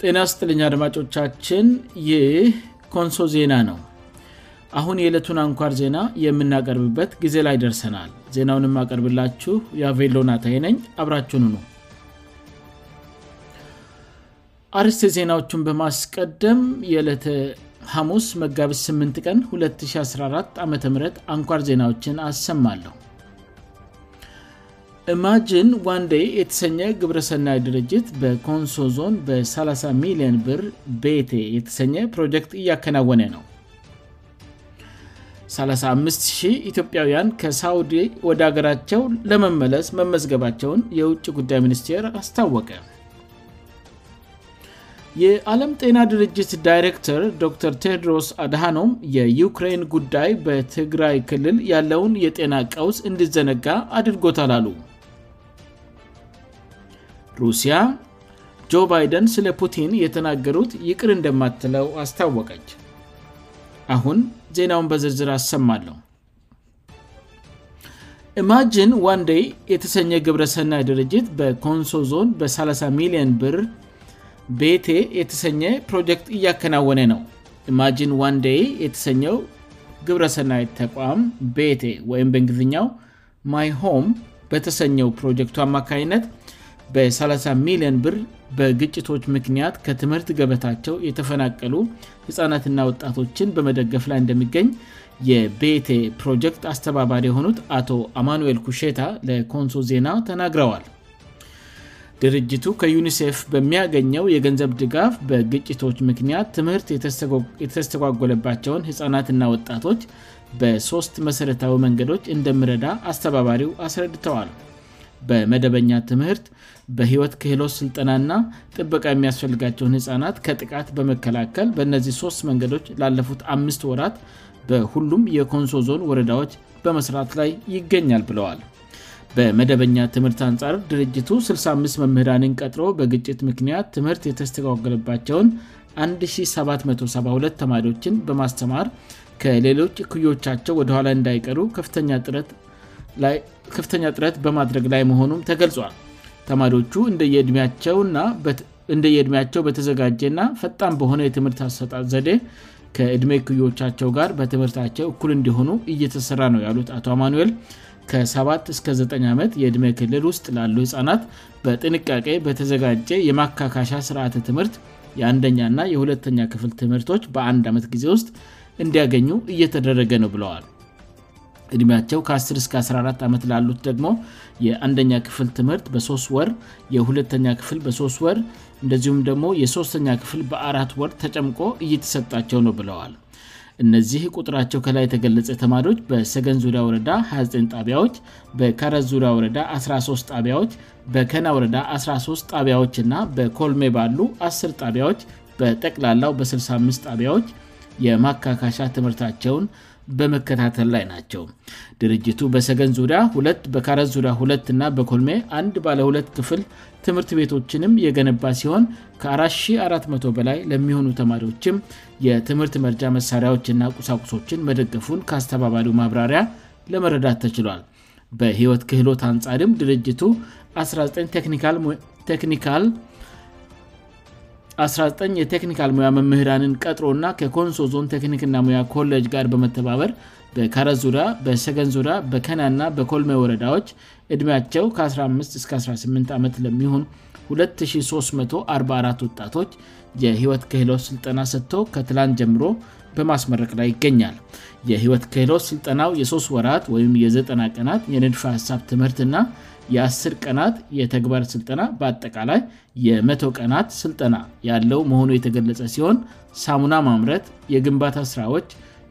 ጤና ስጥልኛ አድማጮቻችን ይህ ኮንሶ ዜና ነው አሁን የዕለቱን አንኳር ዜና የምናቀርብበት ጊዜ ላይ ደርሰናል ዜናውንም ማቀርብላችሁ የአቬሎናታይነኝ አብራችኑ ነው አርስቴ ዜናዎቹን በማስቀደም የዕለተ ሐሙስ መጋብስ 8 ቀን 2014 ዓም አንኳር ዜናዎችን አሰማለሁ ኢማጂን ዋንዴ የተሰኘ ግብረሰናይ ድርጅት በኮንሶ ዞን በ30 ሚሊየን ብር ቤቴ የተሰኘ ፕሮጀክት እያከናወነ ነው 350 ኢትዮጵያውያን ከሳውዲ ወደ አገራቸው ለመመለስ መመዝገባቸውን የውጭ ጉዳይ ሚኒስቴር አስታወቀ የዓለም ጤና ድርጅት ዳይሬክተር ዶር ቴድሮስ አድሃኖም የዩክሬን ጉዳይ በትግራይ ክልል ያለውን የጤና ቀውስ እንዲዘነጋ አድርጎታላ ሉ ሩሲያ ጆ ባይደን ስለ ፑቲን የተናገሩት ይቅር እንደማትለው አስታወቀች አሁን ዜናውን በዝርዝር አሰማለሁ ኢማgን 1ዴ የተሰኘ ግብረሰና ድርጅት በኮንሶ ዞን በ30 ሚሊዮን ብር ቤt የተሰኘ ፕሮጀክት እያከናወነ ነው ኢማgን 1ዴ የተሰኘው ግብረሰናይ ተቋም ቤt ወይም በእንግዝኛው ማይ ሆም በተሰኘው ፕሮጀክቱ አማካኝነት በ30ሚሊዮን ብር በግጭቶች ምክንያት ከትምህርት ገበታቸው የተፈናቀሉ ህፃናትና ወጣቶችን በመደገፍ ላይ እንደሚገኝ የቤቴ ፕሮጀክት አስተባባሪ የሆኑት አቶ አማኑዌል ኩሼታ ለኮንሶ ዜና ተናግረዋል ድርጅቱ ከዩኒሴፍ በሚያገኘው የገንዘብ ድጋፍ በግጭቶች ምክንያት ትምህርት የተስተጓጎለባቸውን ህፃናትና ወጣቶች በሶስት መሠረታዊ መንገዶች እንደሚረዳ አስተባባሪው አስረድተዋል በመደበኛ ትምህርት በህይወት ከህሎስ ስልጠናና ጥበቃ የሚያስፈልጋቸውን ህፃናት ከጥቃት በመከላከል በእነዚህ ሶስት መንገዶች ላለፉት አምስት ወራት በሁሉም የኮንሶ ዞን ወረዳዎች በመስራት ላይ ይገኛል ብለዋል በመደበኛ ትምህርት አንጻር ድርጅቱ 65 መምህራንን ቀጥሮ በግጭት ምክንያት ትምህርት የተስተጓገለባቸውን 1772 ተማሪዎችን በማስተማር ከሌሎች ኩዮቻቸው ወደኋላ እንዳይቀሩ ከፍተኛ ጥረት ላይ ከፍተኛ ጥረት በማድረግ ላይ መሆኑም ተገልጿል ተማሪዎቹ እንደየእድሜያቸው በተዘጋጀእና ፈጣም በሆነ የትምህርት አሰጣዘዴ ከዕድሜ ክዮቻቸው ጋር በትምህርታቸው እኩል እንዲሆኑ እየተሰራ ነው ያሉት አቶ አማኑዌል ከ7-እ9 ዓመት የእድሜ ክልል ውስጥ ላሉ ህፃናት በጥንቃቄ በተዘጋጀ የማካካሻ ስርዓት ትምህርት የአንደኛ ና የሁለተኛ ክፍል ትምህርቶች በአንድ ዓመት ጊዜ ውስጥ እንዲያገኙ እየተደረገ ነው ብለዋል ዕድሜያቸው ከ10-14 ዓመት ላሉት ደግሞ የአንደኛ ክፍል ትምህርት በሶስ ወር የሁለተኛ ክፍል በ3 ወር እንደዚሁም ደግሞ የ3ስተኛ ክፍል በአራት ወር ተጨምቆ እየተሰጣቸው ነው ብለዋል እነዚህ ቁጥራቸው ከላይ የተገለጸ ተማሪዎች በሰገን ዙሪያ ወረዳ 29 ጣቢያዎች በካረ ዙሪያ ወረዳ 13 ጣቢያዎች በከና ወረዳ 13 ጣቢያዎችና በኮልሜ ባሉ 10 ጣቢያዎች በጠቅላላው በ65 ጣቢያዎች የማካካሻ ትምህርታቸውን በመከታተል ላይ ናቸው ድርጅቱ በሰገን ዙሪያ ሁ በካረዝ ዙሪያ ሁለት ና በኮልሜ አንድ ባለ ሁለት ክፍል ትምህርት ቤቶችንም የገነባ ሲሆን ከ4400 በላይ ለሚሆኑ ተማሪዎችም የትምህርት መርጃ መሣሪያዎችና ቁሳቁሶችን መደገፉን ከአስተባባሪው ማብራሪያ ለመረዳት ተችሏል በህይወት ክህሎት አንጻሪም ድርጅቱ 19 ቴክኒካል 19 የቴክኒካል ሙያ መምህራንን ቀጥሮእና ከኮንሶ ዞን ቴክኒክና ሙያ ኮሌጅ ጋር በመተባበር በካረዙሪያ በሰገንዙሪያ በከና ና በኮልሜ ወረዳዎች ዕድሜያቸው ከ15-ስ18 ዓመት ለሚሆኑ 2344 ወጣቶች የህይወት ክህሎስ ሥልጠና ሰጥቶ ከትላን ጀምሮ በማስመረቅ ላይ ይገኛል የህይወት ክህሎስ ሥልጠናው የ3ት ወራት ወይም የ90 ቀናት የንድፈ ሃሳብ ትምህርት ና የ1ስር ቀናት የተግባር ሥልጠና በአጠቃላይ የመቶ ቀናት ሥልጠና ያለው መሆኑ የተገለጸ ሲሆን ሳሙና ማምረት የግንባታ ሥራዎች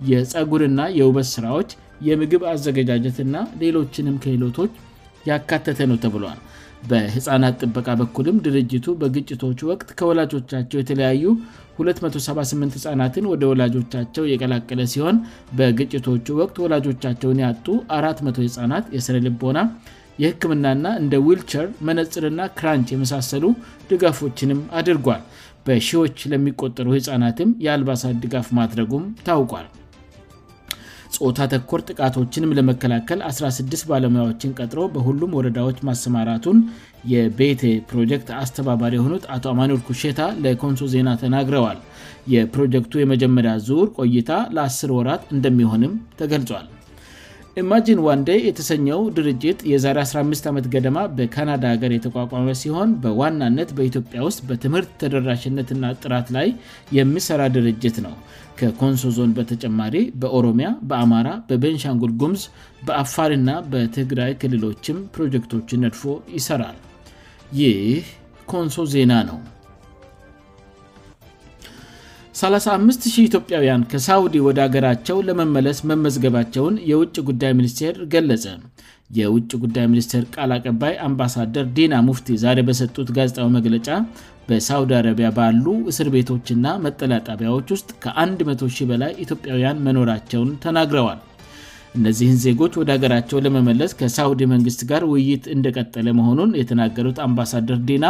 የፀጉርና የውበስ ስራዎች የምግብ አዘገጃጀትና ሌሎችንም ከህሎቶች ያካተተ ነው ተብሏል በህፃናት ጥበቃ በኩልም ድርጅቱ በግጭቶቹ ወቅት ከወላጆቻቸው የተለያዩ 278 ህፃናትን ወደ ወላጆቻቸው የቀላቀለ ሲሆን በግጭቶቹ ወቅት ወላጆቻቸውን ያጡ 400 ህፃናት የስረ ልቦና የህክምናና እንደ ዊልቸር መነፅርና ክራንች የመሳሰሉ ድጋፎችንም አድርጓል በሺዎች ለሚቆጠሩ ህፃናትም የአልባሳት ድጋፍ ማድረጉም ታውቋል ፆታ ተኮር ጥቃቶችንም ለመከላከል 16 ባለሙያዎችን ቀጥሮ በሁሉም ወረዳዎች ማሰማራቱን የቤቴ ፕሮጀክት አስተባባሪ የሆኑት አቶ አማኖል ኩሼታ ለኮንሶ ዜና ተናግረዋል የፕሮጀክቱ የመጀመሪያ ዙር ቆይታ ለ1ስር ወራት እንደሚሆንም ተገልጿል ኢማጂን ዋንዴ የተሰኘው ድርጅት የዛሬ 15 ዓመት ገደማ በካናዳ ሀገር የተቋቋመ ሲሆን በዋናነት በኢትዮጵያ ውስጥ በትምህርት ተደራሽነትና ጥራት ላይ የሚሠራ ድርጅት ነው ከኮንሶ ዞን በተጨማሪ በኦሮሚያ በአማራ በቤንሻንጉል ጉምዝ በአፋሪና በትግራይ ክልሎችም ፕሮጀክቶችን ነድፎ ይሠራል ይህ ኮንሶ ዜና ነው 35 0 ኢትዮጵያውያን ከሳውዲ ወደ አገራቸው ለመመለስ መመዝገባቸውን የውጭ ጉዳይ ሚኒስቴር ገለጸ የውጭ ጉዳይ ሚኒስቴር ቃል አቀባይ አምባሳደር ዲና ሙፍቲ ዛሬ በሰጡት ጋዜጣዊ መግለጫ በሳውዲ አረቢያ ባሉ እስር ቤቶችና መጠለያ ጣቢያዎች ውስጥ ከ10000 በላይ ኢትዮጵያውያን መኖራቸውን ተናግረዋል እነዚህን ዜጎች ወደ አገራቸው ለመመለስ ከሳውዲ መንግስት ጋር ውይይት እንደቀጠለ መሆኑን የተናገሩት አምባሳደር ዲና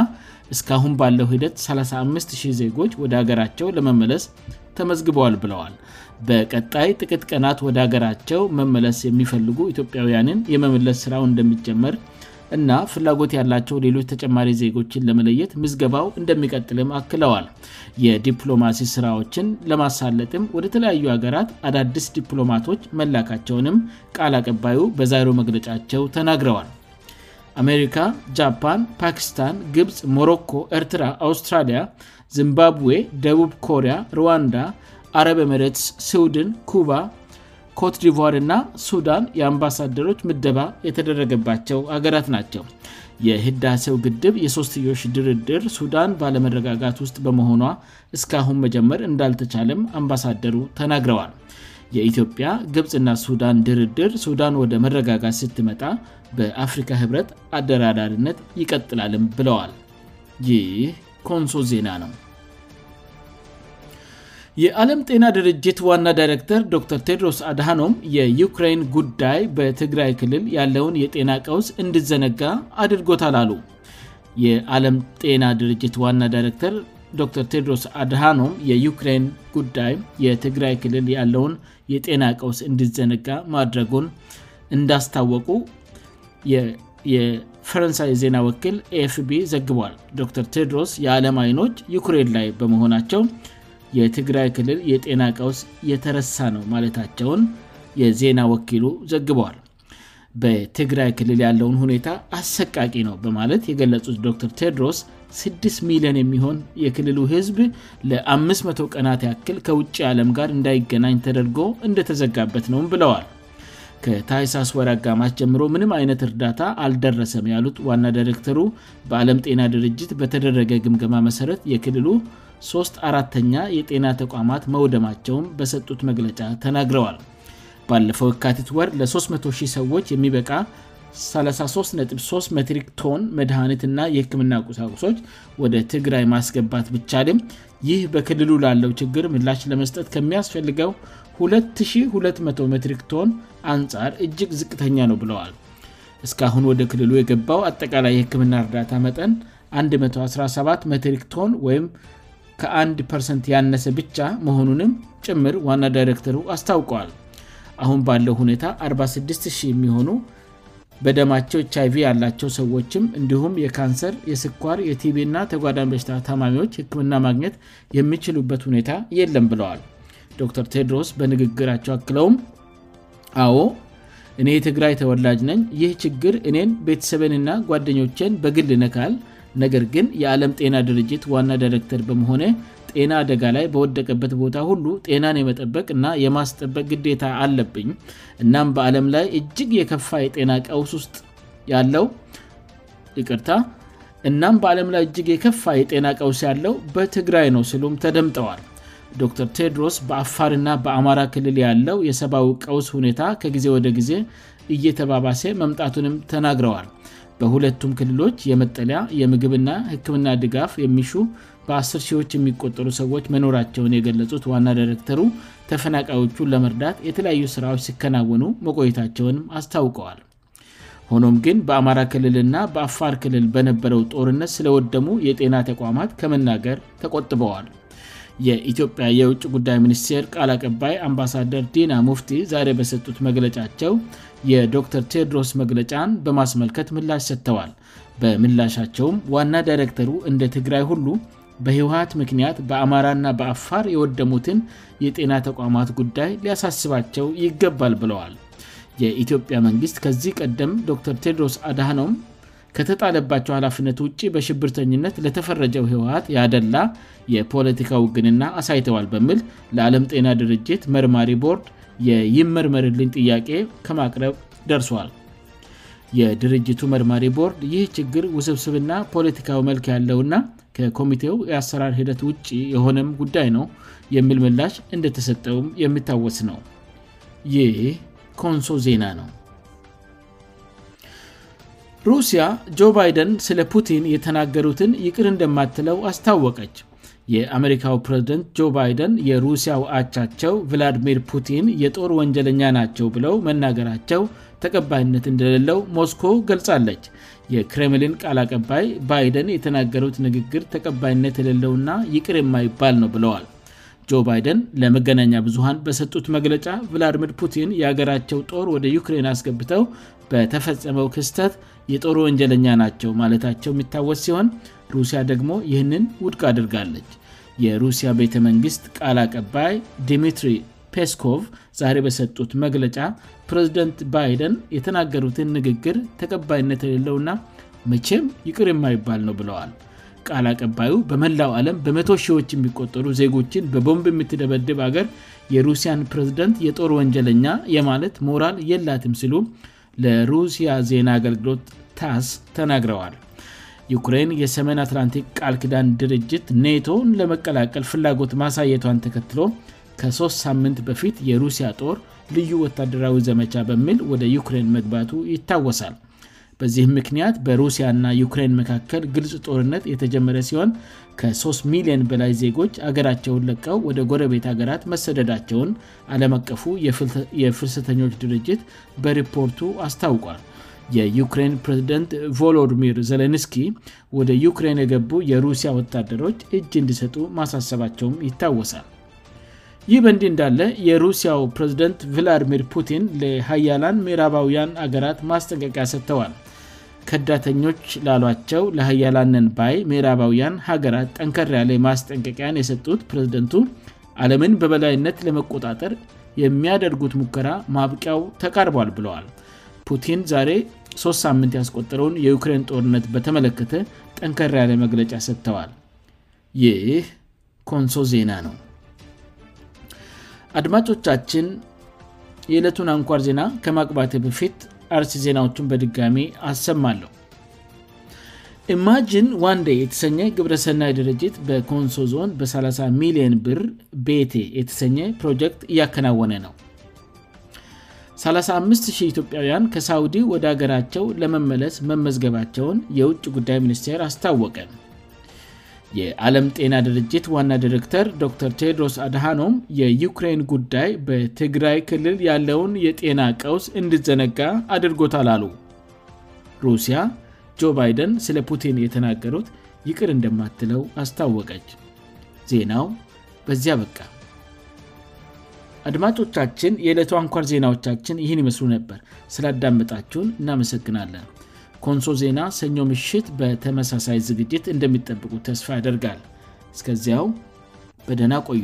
እስካሁን ባለው ሂደት 3500 ዜጎች ወደ ሀገራቸው ለመመለስ ተመዝግበዋል ብለዋል በቀጣይ ጥቅት ቀናት ወደ አገራቸው መመለስ የሚፈልጉ ኢትዮጵያውያንን የመመለስ ስራው እንደምጀመር እና ፍላጎት ያላቸው ሌሎች ተጨማሪ ዜጎችን ለመለየት ምዝገባው እንደሚቀጥልም አክለዋል የዲፕሎማሲ ስራዎችን ለማሳለጥም ወደተለያዩ ሀገራት አዳድስ ዲፕሎማቶች መላካቸውንም ቃል አቀባዩ በዛሬው መግለጫቸው ተናግረዋል አሜሪካ ጃፓን ፓኪስታን ግብፅ ሞሮኮ ኤርትራ አውስትራሊያ ዚምባብዌ ደቡብ ኮሪያ ሩዋንዳ አረብ ምረትስ ስውድን ኩባ ኮት ዲር እና ሱዳን የአምባሳደሮች ምደባ የተደረገባቸው ሀገራት ናቸው የህዳሴው ግድብ የሶስትዮሽ ድርድር ሱዳን ባለመረጋጋት ውስጥ በመሆኗ እስካሁን መጀመር እንዳልተቻለም አምባሳደሩ ተናግረዋል የኢትዮጵያ ግብፅና ሱዳን ድርድር ሱዳን ወደ መረጋጋት ስትመጣ በአፍሪካ ህብረት አደራዳርነት ይቀጥላልም ብለዋል ይህ ኮንሶ ዜና ነው የዓለም ጤና ድርጅት ዋና ዳይረክተር ዶር ቴድሮስ አድሃኖም የዩክሬን ጉዳይ በትግራይ ክልል ያለውን የጤና ቀውስ እንድዘነጋ አድርጎታል አሉ የዓለም ጤና ድርጅት ዋና ዳይረክተር ዶር ቴድሮስ አድሃኖም የዩክሬን ጉዳይ የትግራይ ክልል ያለውን የጤና ቀውስ እንዲዘነጋ ማድረጉን እንዳስታወቁ የፈረንሳይ ዜና ወክል ኤfቢ ዘግቧል ዶር ቴድሮስ የዓለም አይኖች ዩክሬን ላይ በመሆናቸው የትግራይ ክልል የጤና ቀውስ የተረሳ ነው ማለታቸውን የዜና ወኪሉ ዘግበዋል በትግራይ ክልል ያለውን ሁኔታ አሰቃቂ ነው በማለት የገለጹት ዶክተር ቴድሮስ 6ሚሊ0ን የሚሆን የክልሉ ህዝብ ለ500 ቀናት ያክል ከውጭ ዓለም ጋር እንዳይገናኝ ተደርጎ እንደተዘጋበት ነውም ብለዋል ከታይሳስ ወር አጋማስ ጀምሮ ምንም አይነት እርዳታ አልደረሰም ያሉት ዋና ዳረክተሩ በዓለም ጤና ድርጅት በተደረገ ግምገማ መሠረት የክልሉ 3 4ተኛ የጤና ተቋማት መውደማቸውን በሰጡት መግለጫ ተናግረዋል ባለፈው እካቲት ወር ለ30 ሰዎች የሚበቃ 333 መትሪክ ቶን መድኃኒት ና የህክምና ቁሳቁሶች ወደ ትግራይ ማስገባት ብቻልም ይህ በክልሉ ላለው ችግር ምላሽ ለመስጠት ከሚያስፈልገው 220 ሜትሪክ ቶን አንጻር እጅግ ዝቅተኛ ነው ብለዋል እስካሁን ወደ ክልሉ የገባው አጠቃላይ የህክምና እርዳታ መጠን 117 መትሪክ ቶን ወም ከ1 ያነሰ ብቻ መሆኑንም ጭምር ዋና ዳይረክተሩ አስታውቀዋል አሁን ባለው ሁኔታ 460 የሚሆኑ በደማቸው ችይv ያላቸው ሰዎችም እንዲሁም የካንሰር የስኳር የቲቪእና ተጓዳኝ በሽታ ታማሚዎች ህክምና ማግኘት የሚችሉበት ሁኔታ የለም ብለዋል ዶር ቴድሮስ በንግግራቸው አክለውም አዎ እኔ የትግራይ ተወላጅ ነኝ ይህ ችግር እኔን ቤተሰበንና ጓደኞቼን በግል እነካል ነገር ግን የዓለም ጤና ድርጅት ዋና ዳይረክተር በመሆነ ጤና አደጋ ላይ በወደቀበት ቦታ ሁሉ ጤናን የመጠበቅና የማስጠበቅ ግዴታ አለብኝ እቅታእናም በአለም ላይ እጅግ የከፋ የጤና ቀውስ ያለው በትግራይ ነው ሲሉም ተደምጠዋል ዶር ቴድሮስ በአፋርና በአማራ ክልል ያለው የሰብዊ ቀውስ ሁኔታ ከጊዜ ወደ ጊዜ እየተባባሴ መምጣቱንም ተናግረዋል በሁለቱም ክልሎች የመጠለያ የምግብና ህክምና ድጋፍ የሚሹ በ10 00ዎች የሚቆጠሩ ሰዎች መኖራቸውን የገለጹት ዋና ዳረክተሩ ተፈናቃዮቹን ለመርዳት የተለያዩ ሥራዎች ሲከናወኑ መቆየታቸውንም አስታውቀዋል ሆኖም ግን በአማራ ክልልና በአፋር ክልል በነበረው ጦርነት ስለወደሙ የጤና ተቋማት ከመናገር ተቆጥበዋል የኢትዮጵያ የውጭ ጉዳይ ሚኒስቴር ቃል አቀባይ አምባሳደር ዲና ሙፍቲ ዛሬ በሰጡት መግለጫቸው የዶክተር ቴድሮስ መግለጫን በማስመልከት ምላሽ ሰጥተዋል በምላሻቸውም ዋና ዳይረክተሩ እንደ ትግራይ ሁሉ በህወሀት ምክንያት በአማራና በአፋር የወደሙትን የጤና ተቋማት ጉዳይ ሊያሳስባቸው ይገባል ብለዋል የኢትዮጵያ መንግስት ከዚህ ቀደም ዶተር ቴድሮስ አዳኖም ከተጣለባቸው ኃላፍነት ውጭ በሽብርተኝነት ለተፈረጀው ህወሀት ያደላ የፖለቲካ ውግንና አሳይተዋል በምል ለዓለም ጤና ድርጅት መርማሪ ቦርድ የይመርመርልኝ ጥያቄ ከማቅረብ ደርሷል የድርጅቱ መርማሪ ቦርድ ይህ ችግር ውስብስብና ፖለቲካዊ መልክ ያለውና ከኮሚቴው የአሰራር ሂደት ውጭ የሆነም ጉዳይ ነው የሚል ምላሽ እንደተሰጠውም የምታወስ ነው ይህ ኮንሶ ዜና ነው ሩሲያ ጆ ባይደን ስለ ፑቲን የተናገሩትን ይቅር እንደማትለው አስታወቀች የአሜሪካው ፕሬዝደንት ጆ ባይደን የሩሲያ ውአቻቸው ቪላድሚር ፑቲን የጦር ወንጀለኛ ናቸው ብለው መናገራቸው ተቀባይነት እንደሌለው ሞስኮ ገልጻለች የክሬምልን ቃል አቀባይ ባይደን የተናገሩት ንግግር ተቀባይነት የሌለውና ይቅር የማ ይባል ነው ብለዋል ጆ ባይደን ለመገናኛ ብዙሀን በሰጡት መግለጫ ላድሚር ፑቲን የሀገራቸው ጦር ወደ ዩክሬን አስገብተው በተፈጸመው ክስተት የጦር ወንጀለኛ ናቸው ማለታቸው የሚታወስ ሲሆን ሩሲያ ደግሞ ይህንን ውድቅ አድርጋለች የሩሲያ ቤተመንግስት ቃል አቀባይ ዲሚትሪ ፔስኮቭ ዛሬ በሰጡት መግለጫ ፕሬዝደንት ባይደን የተናገሩትን ንግግር ተቀባይነት የሌለውእና መቼም ይቅር ማ ይባል ነው ብለዋል ቃል አቀባዩ በመላው ዓለም በመቶ ሺዎች የሚቆጠሩ ዜጎችን በቦምብ የምትደበድብ ሀገር የሩሲያን ፕሬዝደንት የጦር ወንጀለኛ የማለት ሞራል የላትም ስሉ ለሩሲያ ዜና አገልግሎት ታስ ተናግረዋል ዩክሬን የሰሜን አትላንቲክ ቃልክዳን ድርጅት ኔቶን ለመቀላቀል ፍላጎት ማሳየቷን ተከትሎ ከ3 ሳምት በፊት የሩሲያ ጦር ልዩ ወታደራዊ ዘመቻ በሚል ወደ ዩክሬን መግባቱ ይታወሳል በዚህም ምክንያት በሩሲያና ዩክሬን መካከል ግልጽ ጦርነት የተጀመረ ሲሆን ከ3ሚ00ን በላይ ዜጎች ሀገራቸውን ለቀው ወደ ጎረቤት ሀገራት መሰደዳቸውን አለምቀፉ የፍልሰተኞች ድርጅት በሪፖርቱ አስታውቋል የዩክሬን ፕሬዝደንት ቮሎዲሚር ዘሌንስኪ ወደ ዩክሬን የገቡ የሩሲያ ወታደሮች እጅ እንዲሰጡ ማሳሰባቸውም ይታወሳል ይህ በእንድህ እንዳለ የሩሲያው ፕሬዝደንት ቪላድሚር ፑቲን ለሀያላን ምራባውያን ሀገራት ማስጠንቀቂያ ሰጥተዋል ከዳተኞች ላሏቸው ለሀያላነን ባይ ምራባዊያን ሀገራት ጠንከር ያላ ማስጠንቀቂያን የሰጡት ፕሬዝደንቱ አለምን በበላይነት ለመቆጣጠር የሚያደርጉት ሙከራ ማብያው ተቃርቧል ብለዋል ቲን ሶስ ሳምንት ያስቆጠረውን የክሬን ጦርነት በተመለከተ ጠንከራ ያለ መግለጫ ሰጥተዋል ይህ ኮንሶ ዜና ነው አድማጮቻችን የእለቱን አንኳር ዜና ከማቅባት በፊት አርሲ ዜናዎቹን በድጋሚ አሰማለሁ ኢማጅን ዋንዴ የተሰኘ ግብረሰናይ ድርጅት በኮንሶ ዞን በ30 ሚሊዮን ብር ቤቴ የተሰኘ ፕሮጀክት እያከናወነ ነው 350 ኢትዮጵያውያን ከሳውዲ ወደ አገራቸው ለመመለስ መመዝገባቸውን የውጭ ጉዳይ ሚኒስቴር አስታወቀ የዓለም ጤና ድርጅት ዋና ዲረክተር ዶር ቴድሮስ አድሃኖም የዩክሬን ጉዳይ በትግራይ ክልል ያለውን የጤና ቀውስ እንድዘነጋ አድርጎታል አሉ ሩሲያ ጆ ባይደን ስለ ፑቲን የተናገሩት ይቅር እንደማትለው አስታወቀች ዜናው በዚያ በቃ አድማጮቻችን የዕለቱ አንኳር ዜናዎቻችን ይህን ይመስሉ ነበር ስላዳመጣችሁን እናመሰግናለን ኮንሶ ዜና ሰኞ ምሽት በተመሳሳይ ዝግጅት እንደሚጠብቁ ተስፋ ያደርጋል እስከዚያው በደህና ቆዩ